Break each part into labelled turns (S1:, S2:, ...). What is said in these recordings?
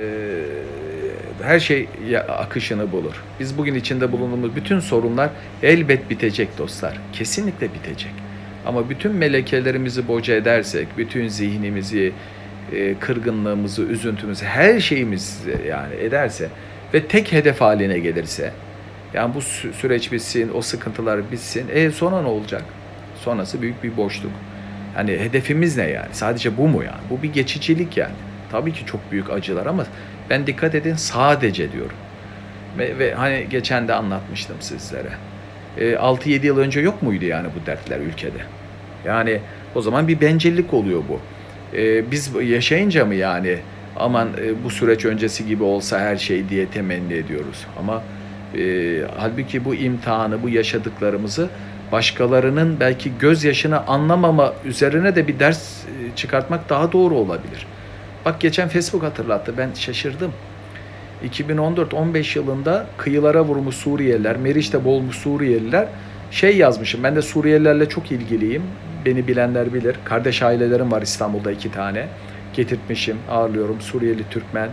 S1: Ee, her şey akışını bulur. Biz bugün içinde bulunduğumuz bütün sorunlar elbet bitecek dostlar. Kesinlikle bitecek. Ama bütün melekelerimizi boca edersek, bütün zihnimizi, e, kırgınlığımızı, üzüntümüzü, her şeyimizi yani ederse ve tek hedef haline gelirse, yani bu sü- süreç bitsin, o sıkıntılar bitsin, e sonra ne olacak? Sonrası büyük bir boşluk. Hani hedefimiz ne yani? Sadece bu mu yani? Bu bir geçicilik yani. Tabii ki çok büyük acılar ama ben dikkat edin sadece diyorum. Ve, ve hani geçen de anlatmıştım sizlere. E, 6-7 yıl önce yok muydu yani bu dertler ülkede? Yani o zaman bir bencillik oluyor bu. E, biz yaşayınca mı yani aman e, bu süreç öncesi gibi olsa her şey diye temenni ediyoruz. Ama e, halbuki bu imtihanı, bu yaşadıklarımızı başkalarının belki gözyaşını anlamama üzerine de bir ders e, çıkartmak daha doğru olabilir. Bak geçen Facebook hatırlattı. Ben şaşırdım. 2014-15 yılında kıyılara vurmuş Suriyeliler, Meriç'te boğulmuş Suriyeliler şey yazmışım. Ben de Suriyelilerle çok ilgiliyim. Beni bilenler bilir. Kardeş ailelerim var İstanbul'da iki tane. Getirtmişim, ağırlıyorum. Suriyeli, Türkmen,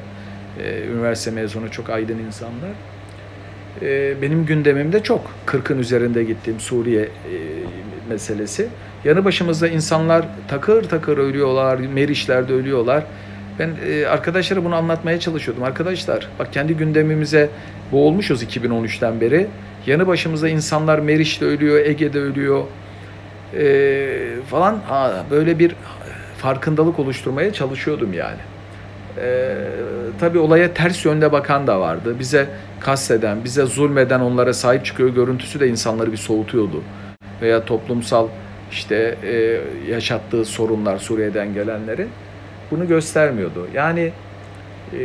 S1: e, üniversite mezunu çok aydın insanlar. E, benim gündemimde çok. 40'ın üzerinde gittiğim Suriye e, meselesi. Yanı başımızda insanlar takır takır ölüyorlar, Meriçler'de ölüyorlar. Ben e, arkadaşlara bunu anlatmaya çalışıyordum. Arkadaşlar bak kendi gündemimize boğulmuşuz 2013'ten beri. Yanı başımızda insanlar Meriç'te ölüyor, Ege'de ölüyor e, falan. Ha, böyle bir farkındalık oluşturmaya çalışıyordum yani. E, tabii olaya ters yönde bakan da vardı. Bize kasteden, bize zulmeden onlara sahip çıkıyor görüntüsü de insanları bir soğutuyordu. Veya toplumsal işte e, yaşattığı sorunlar Suriye'den gelenlerin bunu göstermiyordu. Yani e,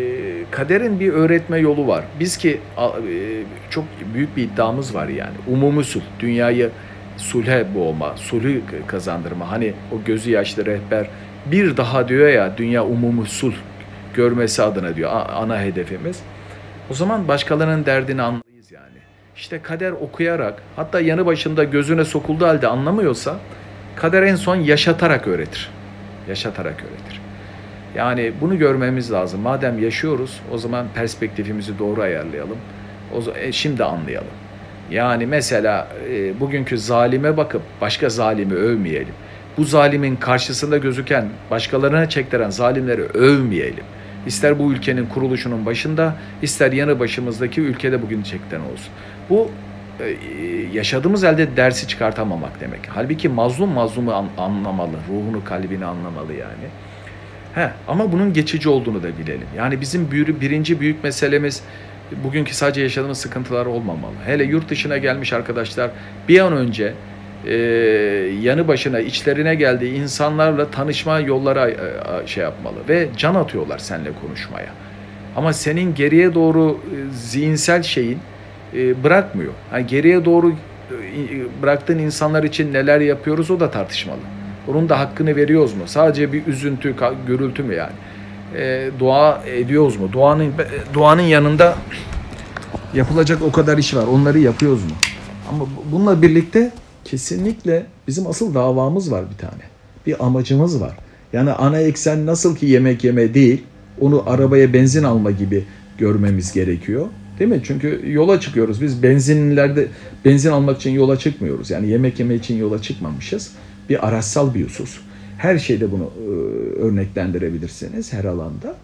S1: kaderin bir öğretme yolu var. Biz ki e, çok büyük bir iddiamız var yani. Umumi sulh, dünyayı sulhe boğma, sulhü kazandırma. Hani o gözü yaşlı rehber bir daha diyor ya dünya umumi sulh görmesi adına diyor ana hedefimiz. O zaman başkalarının derdini anlayız yani. İşte kader okuyarak hatta yanı başında gözüne sokulduğu halde anlamıyorsa kader en son yaşatarak öğretir. Yaşatarak öğretir. Yani bunu görmemiz lazım. Madem yaşıyoruz o zaman perspektifimizi doğru ayarlayalım. O e, şimdi anlayalım. Yani mesela e, bugünkü zalime bakıp başka zalimi övmeyelim. Bu zalimin karşısında gözüken, başkalarına çektiren zalimleri övmeyelim. İster bu ülkenin kuruluşunun başında, ister yanı başımızdaki ülkede bugün çekten olsun. Bu e, yaşadığımız elde dersi çıkartamamak demek. Halbuki mazlum mazlumu an- anlamalı, ruhunu, kalbini anlamalı yani. He, ama bunun geçici olduğunu da bilelim. Yani bizim bir, birinci büyük meselemiz bugünkü sadece yaşadığımız sıkıntılar olmamalı. Hele yurt dışına gelmiş arkadaşlar bir an önce e, yanı başına içlerine geldiği insanlarla tanışma yollara e, şey yapmalı ve can atıyorlar seninle konuşmaya. Ama senin geriye doğru e, zihinsel şeyin e, bırakmıyor. Yani geriye doğru e, bıraktığın insanlar için neler yapıyoruz o da tartışmalı. Onun da hakkını veriyoruz mu? Sadece bir üzüntü, gürültü mü yani? E, dua ediyoruz mu? Duanın duanın yanında yapılacak o kadar iş var. Onları yapıyoruz mu? Ama bu- bununla birlikte kesinlikle bizim asıl davamız var bir tane. Bir amacımız var. Yani ana eksen nasıl ki yemek yeme değil, onu arabaya benzin alma gibi görmemiz gerekiyor. Değil mi? Çünkü yola çıkıyoruz. Biz benzinlerde benzin almak için yola çıkmıyoruz. Yani yemek yeme için yola çıkmamışız. Bir araçsal bir husus. Her şeyde bunu e, örneklendirebilirsiniz her alanda.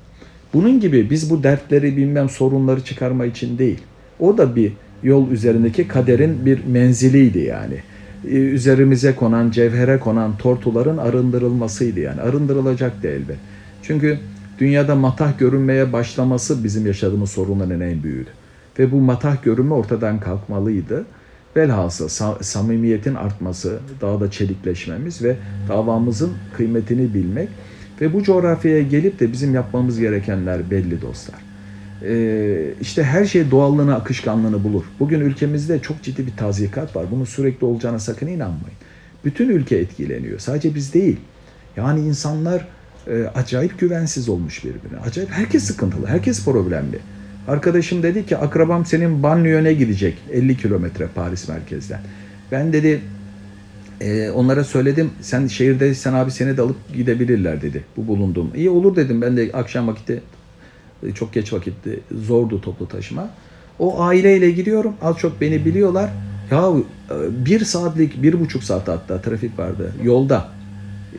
S1: Bunun gibi biz bu dertleri bilmem sorunları çıkarma için değil. O da bir yol üzerindeki kaderin bir menziliydi yani. Ee, Üzerimize konan, cevhere konan tortuların arındırılmasıydı yani. Arındırılacaktı elbet. Çünkü dünyada matah görünmeye başlaması bizim yaşadığımız sorunların en büyüğü. Ve bu matah görünme ortadan kalkmalıydı. Velhasıl sa- samimiyetin artması, daha da çelikleşmemiz ve davamızın kıymetini bilmek ve bu coğrafyaya gelip de bizim yapmamız gerekenler belli dostlar. Ee, işte her şey doğallığını, akışkanlığını bulur. Bugün ülkemizde çok ciddi bir tazikat var. Bunun sürekli olacağına sakın inanmayın. Bütün ülke etkileniyor. Sadece biz değil. Yani insanlar e, acayip güvensiz olmuş birbirine. Acayip herkes sıkıntılı, herkes problemli. Arkadaşım dedi ki akrabam senin banliyöne gidecek 50 kilometre Paris merkezden. Ben dedi e, onlara söyledim sen şehirdeysen abi seni de alıp gidebilirler dedi bu bulunduğum. İyi olur dedim ben de akşam vakti
S2: E, Çok geç vakitti. Zordu toplu taşıma. O aileyle gidiyorum. Az çok beni biliyorlar. Ya e, bir saatlik, bir buçuk saat hatta trafik vardı yolda.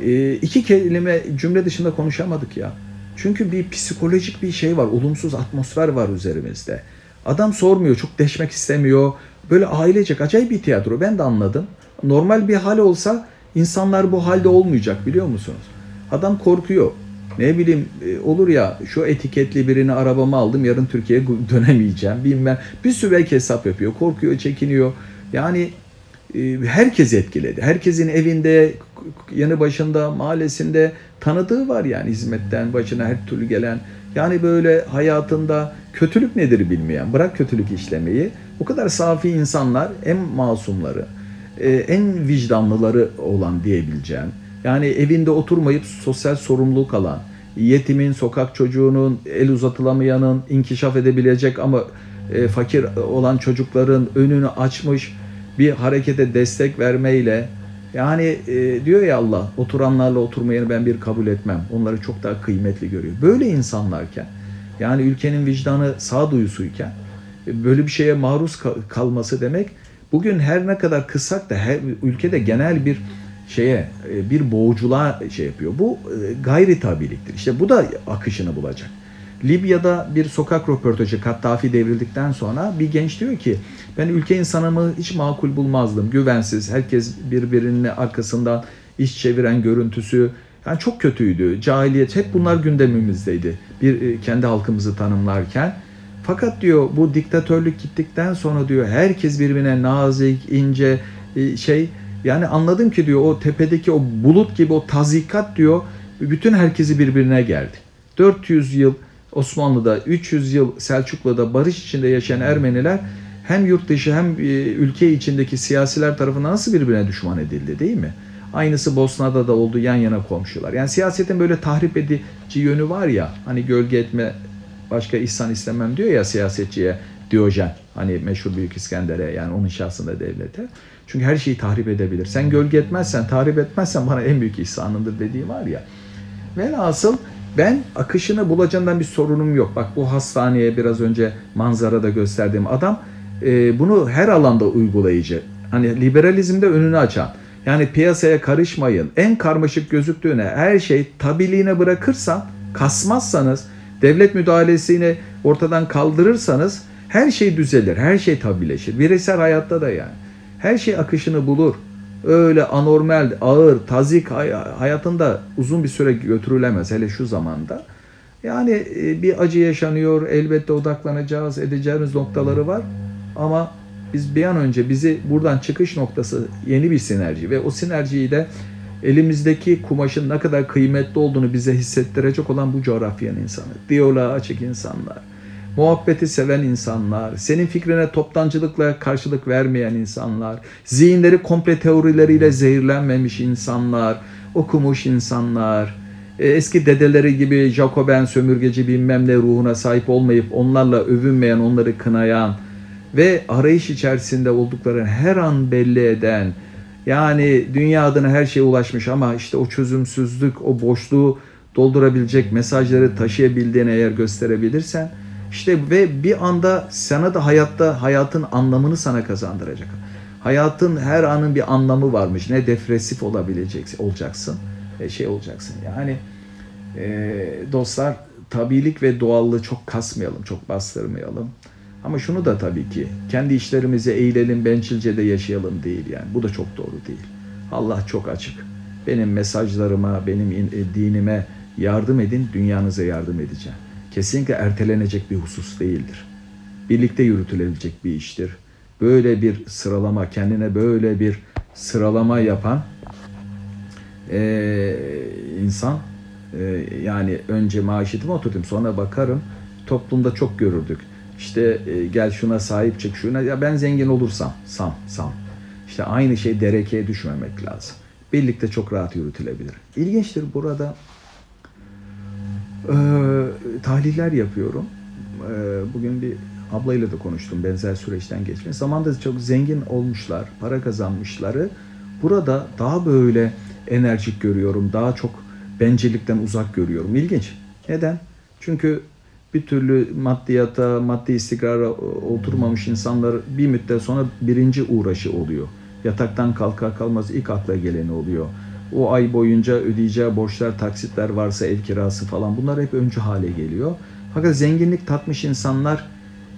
S2: E, iki kelime cümle dışında konuşamadık ya. Çünkü bir psikolojik bir şey var. Olumsuz atmosfer var üzerimizde. Adam sormuyor, çok deşmek istemiyor. Böyle ailecek acayip bir tiyatro. Ben de anladım. Normal bir hal olsa insanlar bu halde olmayacak biliyor musunuz? Adam korkuyor. Ne bileyim e, olur ya şu etiketli birini arabama aldım yarın Türkiye'ye dönemeyeceğim bilmem. Bir sürü belki hesap yapıyor. Korkuyor, çekiniyor. Yani herkes etkiledi. Herkesin evinde, yanı başında, mahallesinde tanıdığı var yani hizmetten başına her türlü gelen. Yani böyle hayatında kötülük nedir bilmeyen, bırak kötülük işlemeyi. O kadar safi insanlar, en masumları, e, en vicdanlıları olan diyebileceğim. Yani evinde oturmayıp sosyal sorumluluk alan, yetimin, sokak çocuğunun, el uzatılamayanın, inkişaf edebilecek ama e, fakir olan çocukların önünü açmış bir harekete destek vermeyle yani e, diyor ya Allah oturanlarla oturmayanı ben bir kabul etmem. Onları çok daha kıymetli görüyor. Böyle insanlarken yani ülkenin vicdanı sağduyusuyken e, böyle bir şeye maruz ka- kalması demek bugün her ne kadar kıssak da her ülkede genel bir şeye e, bir boğuculuğa şey yapıyor. Bu e, gayri tabiliktir. İşte bu da akışını bulacak. Libya'da bir sokak röportajı Kaddafi devrildikten sonra bir genç diyor ki ben ülke insanımı hiç makul bulmazdım. Güvensiz, herkes birbirinin arkasından iş çeviren görüntüsü. Yani çok kötüydü. Cahiliyet hep bunlar gündemimizdeydi. Bir e, kendi halkımızı tanımlarken. Fakat diyor bu diktatörlük gittikten sonra diyor herkes birbirine nazik, ince e, şey yani anladım ki diyor o tepedeki o bulut gibi o tazikat diyor bütün herkesi birbirine geldi. 400 yıl Osmanlı'da, 300 yıl Selçuklu'da barış içinde yaşayan Ermeniler hem yurt dışı hem e, ülke içindeki siyasiler tarafından nasıl birbirine düşman edildi değil mi? Aynısı Bosna'da da oldu yan yana komşular. Yani siyasetin böyle tahrip edici yönü var ya hani gölge etme başka ihsan istemem diyor ya siyasetçiye Diyojen. Hani meşhur Büyük İskender'e yani onun şahsında devlete. Çünkü her şeyi tahrip edebilir. Sen gölge etmezsen, tahrip etmezsen bana en büyük ihsanındır dediği var ya. Velhasıl ben akışını bulacağından bir sorunum yok. Bak bu hastaneye biraz önce manzarada gösterdiğim adam e, bunu her alanda uygulayıcı. Hani liberalizmde önünü açan. Yani piyasaya karışmayın. En karmaşık gözüktüğüne her şey tabiliğine bırakırsan, kasmazsanız, devlet müdahalesini ortadan kaldırırsanız her şey düzelir. Her şey tabileşir. Bireysel hayatta da yani. Her şey akışını bulur. Öyle anormal, ağır, tazik hayatında uzun bir süre götürülemez hele şu zamanda. Yani bir acı yaşanıyor, elbette odaklanacağız, edeceğimiz noktaları var. Ama biz bir an önce bizi buradan çıkış noktası yeni bir sinerji ve o sinerjiyi de elimizdeki kumaşın ne kadar kıymetli olduğunu bize hissettirecek olan bu coğrafyanın insanı. Diyaloğa açık insanlar, muhabbeti seven insanlar, senin fikrine toptancılıkla karşılık vermeyen insanlar, zihinleri komple teorileriyle zehirlenmemiş insanlar, okumuş insanlar, eski dedeleri gibi Jacoben sömürgeci bilmem ne ruhuna sahip olmayıp onlarla övünmeyen, onları kınayan ve arayış içerisinde olduklarını her an belli eden, yani dünya adına her şeye ulaşmış ama işte o çözümsüzlük, o boşluğu doldurabilecek mesajları taşıyabildiğini eğer gösterebilirsen, işte ve bir anda sana da hayatta hayatın anlamını sana kazandıracak. Hayatın her anın bir anlamı varmış. Ne depresif olabileceksin, olacaksın, e, şey olacaksın. Yani e, dostlar tabilik ve doğallığı çok kasmayalım, çok bastırmayalım. Ama şunu da tabii ki kendi işlerimize eğilelim, bencilce de yaşayalım değil yani. Bu da çok doğru değil. Allah çok açık. Benim mesajlarıma, benim dinime yardım edin, dünyanıza yardım edeceğim. Kesinlikle ertelenecek bir husus değildir. Birlikte yürütülebilecek bir iştir. Böyle bir sıralama, kendine böyle bir sıralama yapan e, insan e, yani önce maaşetime oturdum sonra bakarım toplumda çok görürdük işte e, gel şuna sahip çık şuna ya ben zengin olursam sam sam işte aynı şey derekeye düşmemek lazım. Birlikte çok rahat yürütülebilir. İlginçtir burada e, tahliller yapıyorum. E, bugün bir ablayla da konuştum benzer süreçten geçmiş. Zamanda çok zengin olmuşlar, para kazanmışları. Burada daha böyle enerjik görüyorum, daha çok bencillikten uzak görüyorum. İlginç. Neden? Çünkü bir türlü maddiyata, maddi istikrara oturmamış insanlar bir müddet sonra birinci uğraşı oluyor. Yataktan kalkar kalmaz ilk akla geleni oluyor. O ay boyunca ödeyeceği borçlar, taksitler varsa ev kirası falan bunlar hep öncü hale geliyor. Fakat zenginlik tatmış insanlar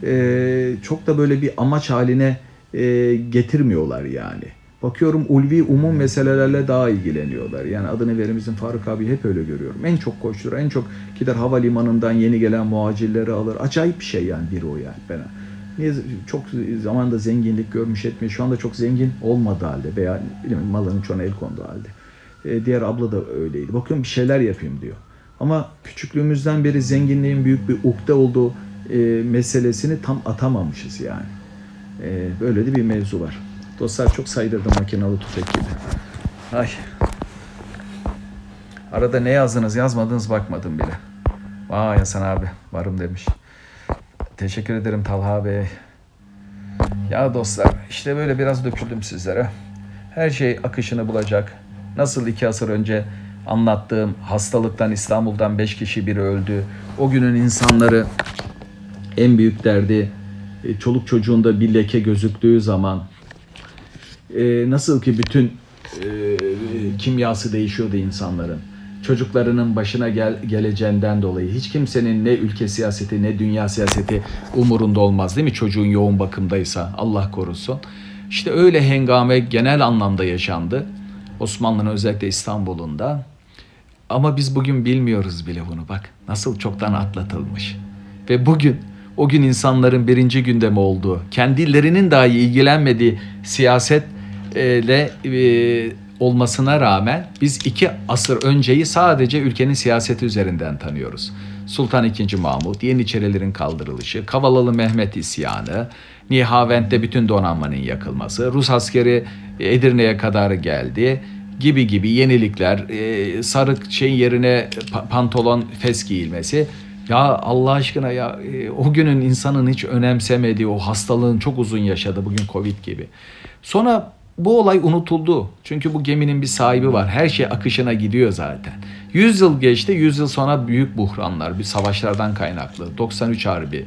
S2: e, çok da böyle bir amaç haline e, getirmiyorlar yani. Bakıyorum ulvi umum meselelerle daha ilgileniyorlar. Yani adını verimizin Faruk abi hep öyle görüyorum. En çok koşturur, en çok gider havalimanından yeni gelen muhacirleri alır. Acayip bir şey yani biri o yani. Ben Niye çok zamanda zenginlik görmüş etmiyor. Şu anda çok zengin olmadı halde veya bilmiyorum, malının çoğuna el kondu halde. E, diğer abla da öyleydi. Bakıyorum bir şeyler yapayım diyor. Ama küçüklüğümüzden beri zenginliğin büyük bir ukde olduğu e, meselesini tam atamamışız yani. E, böyle de bir mevzu var. Dostlar çok saydırdım makinalı tüfek gibi. Ay. Arada ne yazdınız yazmadınız bakmadım bile. Vay Hasan abi varım demiş. Teşekkür ederim Talha Bey. Ya dostlar işte böyle biraz döküldüm sizlere. Her şey akışını bulacak. Nasıl iki asır önce anlattığım hastalıktan İstanbul'dan beş kişi biri öldü. O günün insanları en büyük derdi e, çoluk çocuğunda bir leke gözüktüğü zaman e, nasıl ki bütün e, kimyası değişiyordu insanların. Çocuklarının başına gel, geleceğinden dolayı hiç kimsenin ne ülke siyaseti ne dünya siyaseti umurunda olmaz değil mi? Çocuğun yoğun bakımdaysa Allah korusun. İşte öyle hengame genel anlamda yaşandı. Osmanlı'nın özellikle İstanbul'unda. Ama biz bugün bilmiyoruz bile bunu bak. Nasıl çoktan atlatılmış. Ve bugün o gün insanların birinci gündemi olduğu, kendilerinin dahi ilgilenmediği siyasetle e, olmasına rağmen biz iki asır önceyi sadece ülkenin siyaseti üzerinden tanıyoruz. Sultan II. Mahmut, Yeniçerilerin kaldırılışı, Kavalalı Mehmet isyanı, Nihavent'te bütün donanmanın yakılması, Rus askeri Edirne'ye kadar geldi gibi gibi yenilikler, e, sarık şeyin yerine pantolon fes giyilmesi. Ya Allah aşkına ya e, o günün insanın hiç önemsemediği o hastalığın çok uzun yaşadı bugün Covid gibi. Sonra bu olay unutuldu. Çünkü bu geminin bir sahibi var. Her şey akışına gidiyor zaten. 100 yıl geçti. 100 yıl sonra büyük buhranlar, bir savaşlardan kaynaklı. 93 Harbi.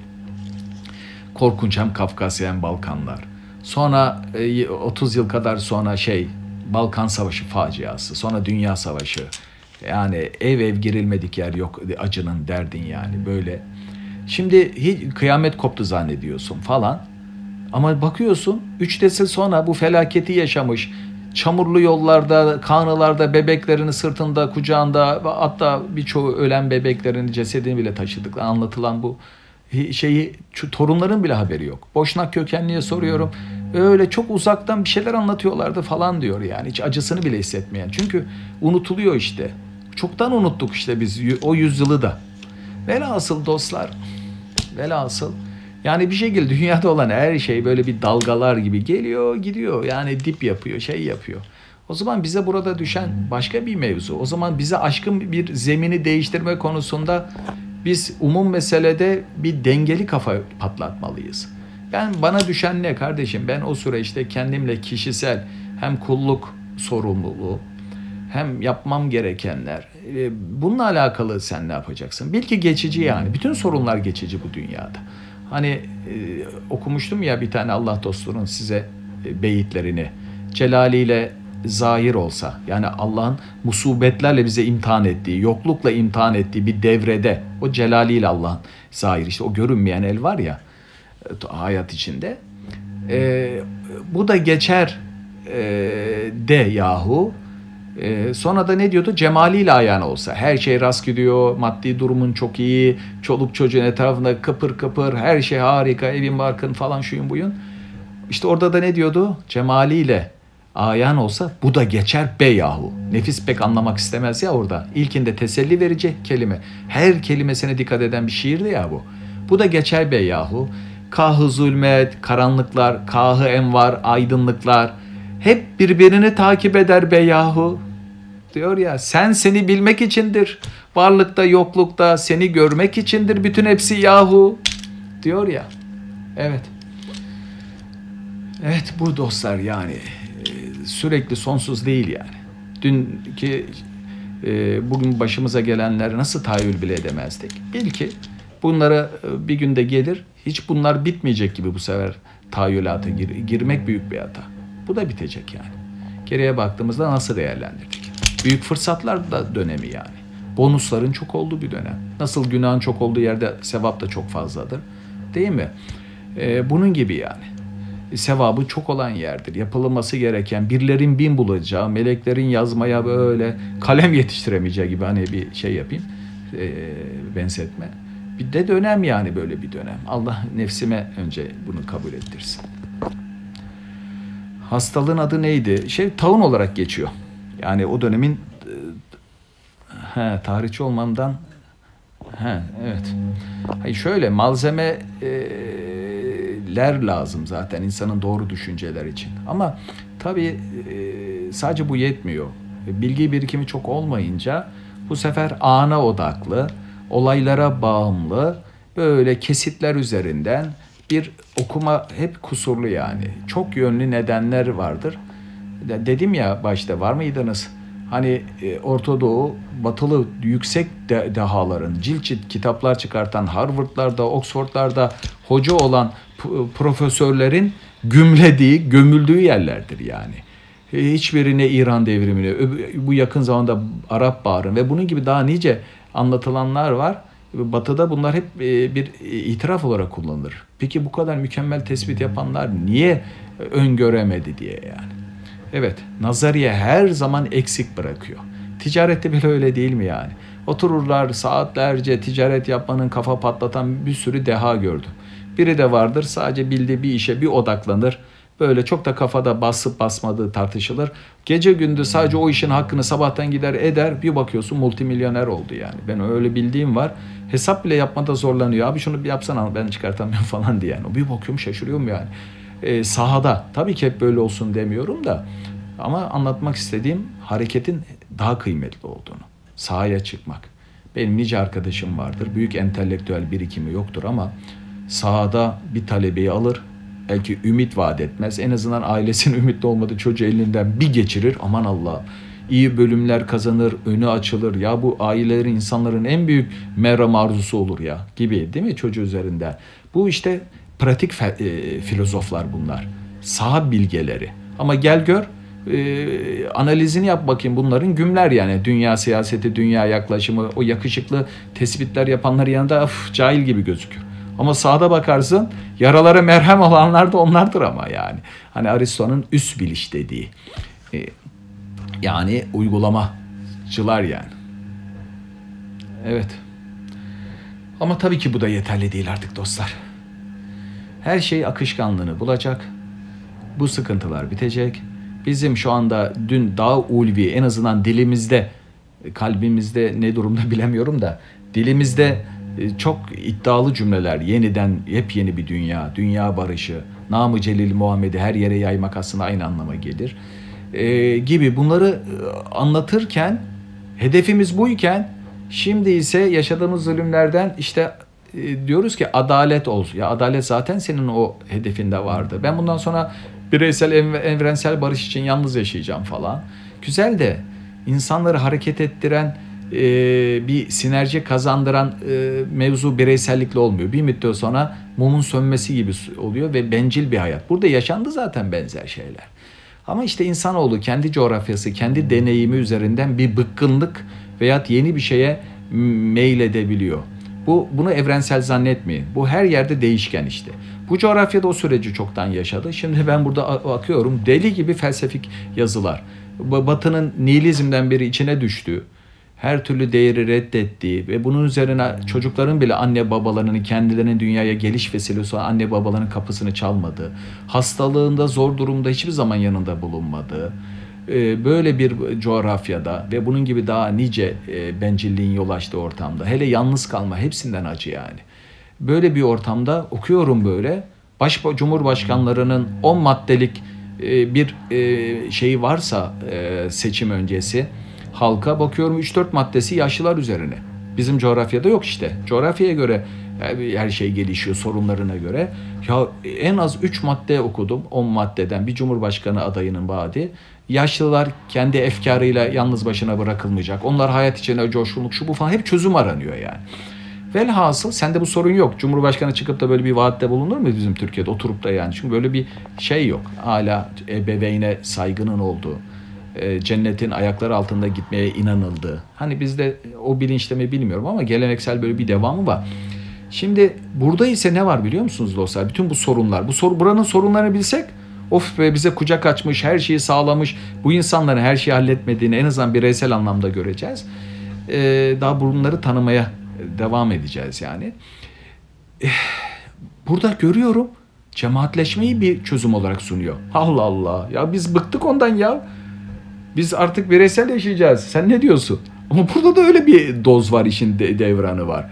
S2: Korkunç hem Kafkasya hem Balkanlar. Sonra 30 yıl kadar sonra şey Balkan Savaşı faciası. Sonra Dünya Savaşı. Yani ev ev girilmedik yer yok acının derdin yani böyle. Şimdi hiç kıyamet koptu zannediyorsun falan. Ama bakıyorsun 3 nesil sonra bu felaketi yaşamış. Çamurlu yollarda, kanılarda bebeklerini sırtında, kucağında hatta birçoğu ölen bebeklerin cesedini bile taşıdık. Anlatılan bu şeyi torunların bile haberi yok. Boşnak kökenliye soruyorum. Öyle çok uzaktan bir şeyler anlatıyorlardı falan diyor yani. Hiç acısını bile hissetmeyen. Çünkü unutuluyor işte. Çoktan unuttuk işte biz o yüzyılı da. Velhasıl dostlar, velhasıl yani bir şekilde dünyada olan her şey böyle bir dalgalar gibi geliyor gidiyor. Yani dip yapıyor, şey yapıyor. O zaman bize burada düşen başka bir mevzu. O zaman bize aşkın bir zemini değiştirme konusunda biz umum meselede bir dengeli kafa patlatmalıyız. Yani bana düşen ne kardeşim? Ben o süreçte kendimle kişisel hem kulluk sorumluluğu hem yapmam gerekenler. E, bununla alakalı sen ne yapacaksın? Bil ki geçici yani. Bütün sorunlar geçici bu dünyada. Hani e, okumuştum ya bir tane Allah dostunun size e, beyitlerini. Celaliyle zahir olsa yani Allah'ın musibetlerle bize imtihan ettiği, yoklukla imtihan ettiği bir devrede o celaliyle Allah'ın zahir işte o görünmeyen el var ya e, hayat içinde. E, bu da geçer e, de yahu ee, sonra da ne diyordu? Cemaliyle ayağına olsa. Her şey rast gidiyor. Maddi durumun çok iyi. Çoluk çocuğun etrafında kıpır kıpır. Her şey harika. Evin barkın falan şuyun buyun. İşte orada da ne diyordu? Cemaliyle ayan olsa bu da geçer be yahu. Nefis pek anlamak istemez ya orada. İlkinde teselli verecek kelime. Her kelimesine dikkat eden bir şiirdi ya bu. Bu da geçer be yahu. Kahı zulmet, karanlıklar, kahı envar, aydınlıklar hep birbirini takip eder be yahu diyor ya sen seni bilmek içindir. Varlıkta yoklukta seni görmek içindir bütün hepsi yahu diyor ya. Evet. Evet bu dostlar yani sürekli sonsuz değil yani. Dünkü e, bugün başımıza gelenleri nasıl tahayyül bile edemezdik. Bil ki
S1: Bunlara e, bir günde gelir. Hiç bunlar bitmeyecek gibi bu sefer tahayyülata gir, girmek büyük bir hata. Bu da bitecek yani. Geriye baktığımızda nasıl değerlendirdik? Büyük fırsatlar da dönemi yani. Bonusların çok olduğu bir dönem. Nasıl günahın çok olduğu yerde sevap da çok fazladır. Değil mi? Ee, bunun gibi yani. Sevabı çok olan yerdir. Yapılması gereken, birlerin bin bulacağı, meleklerin yazmaya böyle kalem yetiştiremeyeceği gibi hani bir şey yapayım. Ee, benzetme. Bir de dönem yani böyle bir dönem. Allah nefsime önce bunu kabul ettirsin. Hastalığın adı neydi? Şey taun olarak geçiyor. Yani o dönemin e, he, tarihçi olmamdan he, evet. Hayır şöyle malzemeler lazım zaten insanın doğru düşünceler için. Ama tabii e, sadece bu yetmiyor. Bilgi birikimi çok olmayınca bu sefer ana odaklı, olaylara bağımlı böyle kesitler üzerinden bir okuma hep kusurlu yani. Çok yönlü nedenler vardır. Dedim ya başta var mıydınız? Hani e, Orta Doğu batılı yüksek de, dehaların cilt cilt kitaplar çıkartan Harvard'larda, Oxford'larda hoca olan profesörlerin gümlediği, gömüldüğü yerlerdir yani. E, hiçbirine İran devrimini, bu yakın zamanda Arap Baharı ve bunun gibi daha nice anlatılanlar var. Batı'da bunlar hep e, bir itiraf olarak kullanılır. Peki bu kadar mükemmel tespit yapanlar niye öngöremedi diye yani. Evet, nazariye her zaman eksik bırakıyor. Ticarette bile öyle değil mi yani? Otururlar saatlerce ticaret yapmanın kafa patlatan bir sürü deha gördüm. Biri de vardır sadece bildiği bir işe bir odaklanır. Böyle çok da kafada basıp basmadığı tartışılır. Gece gündüz sadece o işin hakkını sabahtan gider eder. Bir bakıyorsun multimilyoner oldu yani. Ben öyle bildiğim var. Hesap bile yapmada zorlanıyor. Abi şunu bir yapsana ben çıkartamıyorum falan diye. Yani. Bir bakıyorum şaşırıyorum yani. Ee, sahada tabii ki hep böyle olsun demiyorum da. Ama anlatmak istediğim hareketin daha kıymetli olduğunu. Sahaya çıkmak. Benim nice arkadaşım vardır. Büyük entelektüel birikimi yoktur ama sahada bir talebeyi alır belki ümit vaat etmez. En azından ailesinin ümitli olmadığı çocuğu elinden bir geçirir. Aman Allah iyi bölümler kazanır, önü açılır. Ya bu ailelerin, insanların en büyük meram arzusu olur ya gibi değil mi çocuğu üzerinde? Bu işte pratik e, filozoflar bunlar. Sağ bilgeleri. Ama gel gör e, analizini yap bakayım bunların gümler yani. Dünya siyaseti, dünya yaklaşımı, o yakışıklı tespitler yapanlar yanında of, cahil gibi gözüküyor. Ama sağda bakarsın yaralara merhem olanlar da onlardır ama yani. Hani Aristo'nun üst biliş dediği. E, yani uygulamacılar yani. Evet. Ama tabii ki bu da yeterli değil artık dostlar. Her şey akışkanlığını bulacak. Bu sıkıntılar bitecek. Bizim şu anda dün daha ulvi en azından dilimizde, kalbimizde ne durumda bilemiyorum da dilimizde e, çok iddialı cümleler. Yeniden yepyeni bir dünya, dünya barışı, namı celil Muhammed'i her yere yaymak aslında aynı anlama gelir. Ee, gibi bunları e, anlatırken hedefimiz buyken şimdi ise yaşadığımız zulümlerden işte e, diyoruz ki adalet olsun. Ya adalet zaten senin o hedefinde vardı. Ben bundan sonra bireysel evrensel barış için yalnız yaşayacağım falan. Güzel de insanları hareket ettiren e, bir sinerji kazandıran e, mevzu bireysellikle olmuyor. Bir müddet sonra mumun sönmesi gibi oluyor ve bencil bir hayat. Burada yaşandı zaten benzer şeyler. Ama işte insanoğlu kendi coğrafyası, kendi deneyimi üzerinden bir bıkkınlık veya yeni bir şeye meyledebiliyor. Bu bunu evrensel zannetmeyin. Bu her yerde değişken işte. Bu coğrafyada o süreci çoktan yaşadı. Şimdi ben burada akıyorum deli gibi felsefik yazılar. Batı'nın nihilizmden beri içine düştüğü, her türlü değeri reddettiği ve bunun üzerine çocukların bile anne babalarının kendilerinin dünyaya geliş vesilesi olan anne babaların kapısını çalmadığı, hastalığında zor durumda hiçbir zaman yanında bulunmadığı, böyle bir coğrafyada ve bunun gibi daha nice e, bencilliğin yol açtığı ortamda hele yalnız kalma hepsinden acı yani. Böyle bir ortamda okuyorum böyle baş cumhurbaşkanlarının 10 maddelik e, bir şeyi varsa seçim öncesi halka bakıyorum 3-4 maddesi yaşlılar üzerine. Bizim coğrafyada yok işte. Coğrafyaya göre her şey gelişiyor sorunlarına göre. Ya en az 3 madde okudum 10 maddeden bir cumhurbaşkanı adayının vaadi. Yaşlılar kendi efkarıyla yalnız başına bırakılmayacak. Onlar hayat içine coşkunluk şu bu falan hep çözüm aranıyor yani. Velhasıl sende bu sorun yok. Cumhurbaşkanı çıkıp da böyle bir vaatte bulunur mu bizim Türkiye'de oturup da yani? Çünkü böyle bir şey yok. Hala ebeveyne saygının olduğu, e, cennetin ayakları altında gitmeye inanıldığı. Hani bizde o bilinçte mi bilmiyorum ama geleneksel böyle bir devamı var. Şimdi burada ise ne var biliyor musunuz dostlar? Bütün bu sorunlar. Bu soru buranın sorunlarını bilsek of be bize kucak açmış, her şeyi sağlamış. Bu insanların her şeyi halletmediğini en azından bireysel anlamda göreceğiz. Ee, daha bunları tanımaya devam edeceğiz yani. Eh, Burada görüyorum cemaatleşmeyi bir çözüm olarak sunuyor. Allah Allah. Ya biz bıktık ondan ya. Biz artık bireysel yaşayacağız. Sen ne diyorsun? Ama burada da öyle bir doz var işin de- devranı var.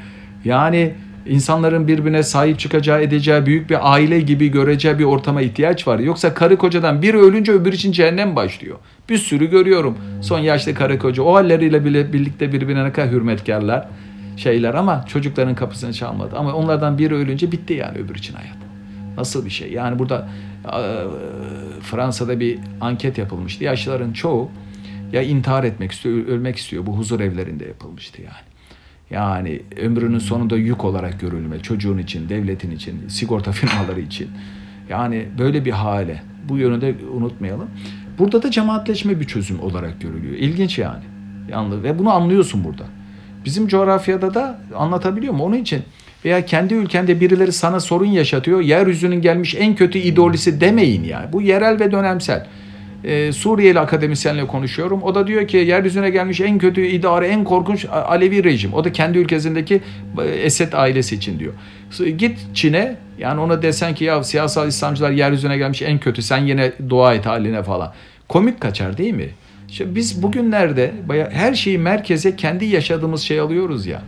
S1: Yani insanların birbirine sahip çıkacağı, edeceği, büyük bir aile gibi göreceği bir ortama ihtiyaç var. Yoksa karı kocadan biri ölünce öbür için cehennem başlıyor. Bir sürü görüyorum. Son yaşlı karı koca o halleriyle bile birlikte birbirine ne kadar hürmetkarlar şeyler ama çocukların kapısını çalmadı. Ama onlardan biri ölünce bitti yani öbür için hayat. Nasıl bir şey? Yani burada e, Fransa'da bir anket yapılmıştı. Yaşlıların çoğu ya intihar etmek istiyor, ölmek istiyor. Bu huzur evlerinde yapılmıştı yani. Yani ömrünün sonunda yük olarak görülme, çocuğun için, devletin için, sigorta firmaları için. Yani böyle bir hale. Bu yönü de unutmayalım. Burada da cemaatleşme bir çözüm olarak görülüyor. İlginç yani. Yalnız ve bunu anlıyorsun burada. Bizim coğrafyada da anlatabiliyor mu? Onun için veya kendi ülkende birileri sana sorun yaşatıyor. Yeryüzünün gelmiş en kötü ideolojisi demeyin yani. Bu yerel ve dönemsel. Ee, Suriyeli akademisyenle konuşuyorum. O da diyor ki yeryüzüne gelmiş en kötü idare, en korkunç Alevi rejim. O da kendi ülkesindeki e, Esed ailesi için diyor. Git Çin'e yani ona desen ki ya siyasal İslamcılar yeryüzüne gelmiş en kötü sen yine dua et haline falan. Komik kaçar değil mi? İşte biz bugünlerde baya her şeyi merkeze kendi yaşadığımız şey alıyoruz ya.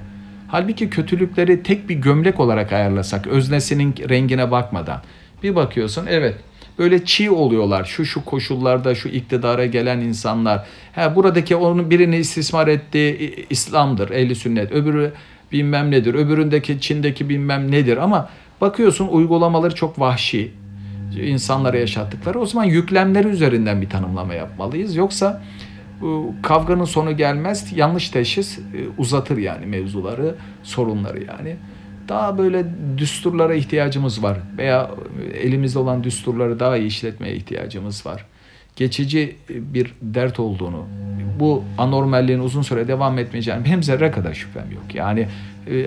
S1: Halbuki kötülükleri tek bir gömlek olarak ayarlasak, öznesinin rengine bakmadan. Bir bakıyorsun evet böyle çiğ oluyorlar şu şu koşullarda şu iktidara gelen insanlar. Ha, buradaki onun birini istismar etti İslam'dır, ehli sünnet. Öbürü bilmem nedir, öbüründeki Çin'deki bilmem nedir ama bakıyorsun uygulamaları çok vahşi insanlara yaşattıkları. O zaman yüklemleri üzerinden bir tanımlama yapmalıyız. Yoksa bu kavganın sonu gelmez. Yanlış teşhis e, uzatır yani mevzuları, sorunları yani. Daha böyle düsturlara ihtiyacımız var veya elimizde olan düsturları daha iyi işletmeye ihtiyacımız var. Geçici bir dert olduğunu, bu anormalliğin uzun süre devam etmeyeceğini hem zerre kadar şüphem yok. Yani e,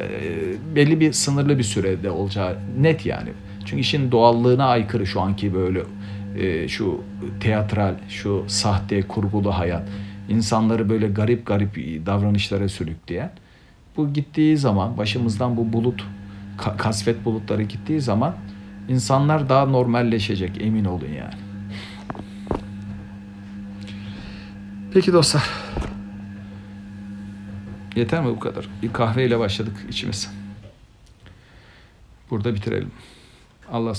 S1: belli bir sınırlı bir sürede olacağı net yani. Çünkü işin doğallığına aykırı şu anki böyle e, şu teatral, şu sahte, kurgulu hayat. insanları böyle garip garip davranışlara sürükleyen. Bu gittiği zaman başımızdan bu bulut, ka- kasvet bulutları gittiği zaman insanlar daha normalleşecek emin olun yani. Peki dostlar. Yeter mi bu kadar? Bir kahveyle başladık içimiz. Burada bitirelim. Allah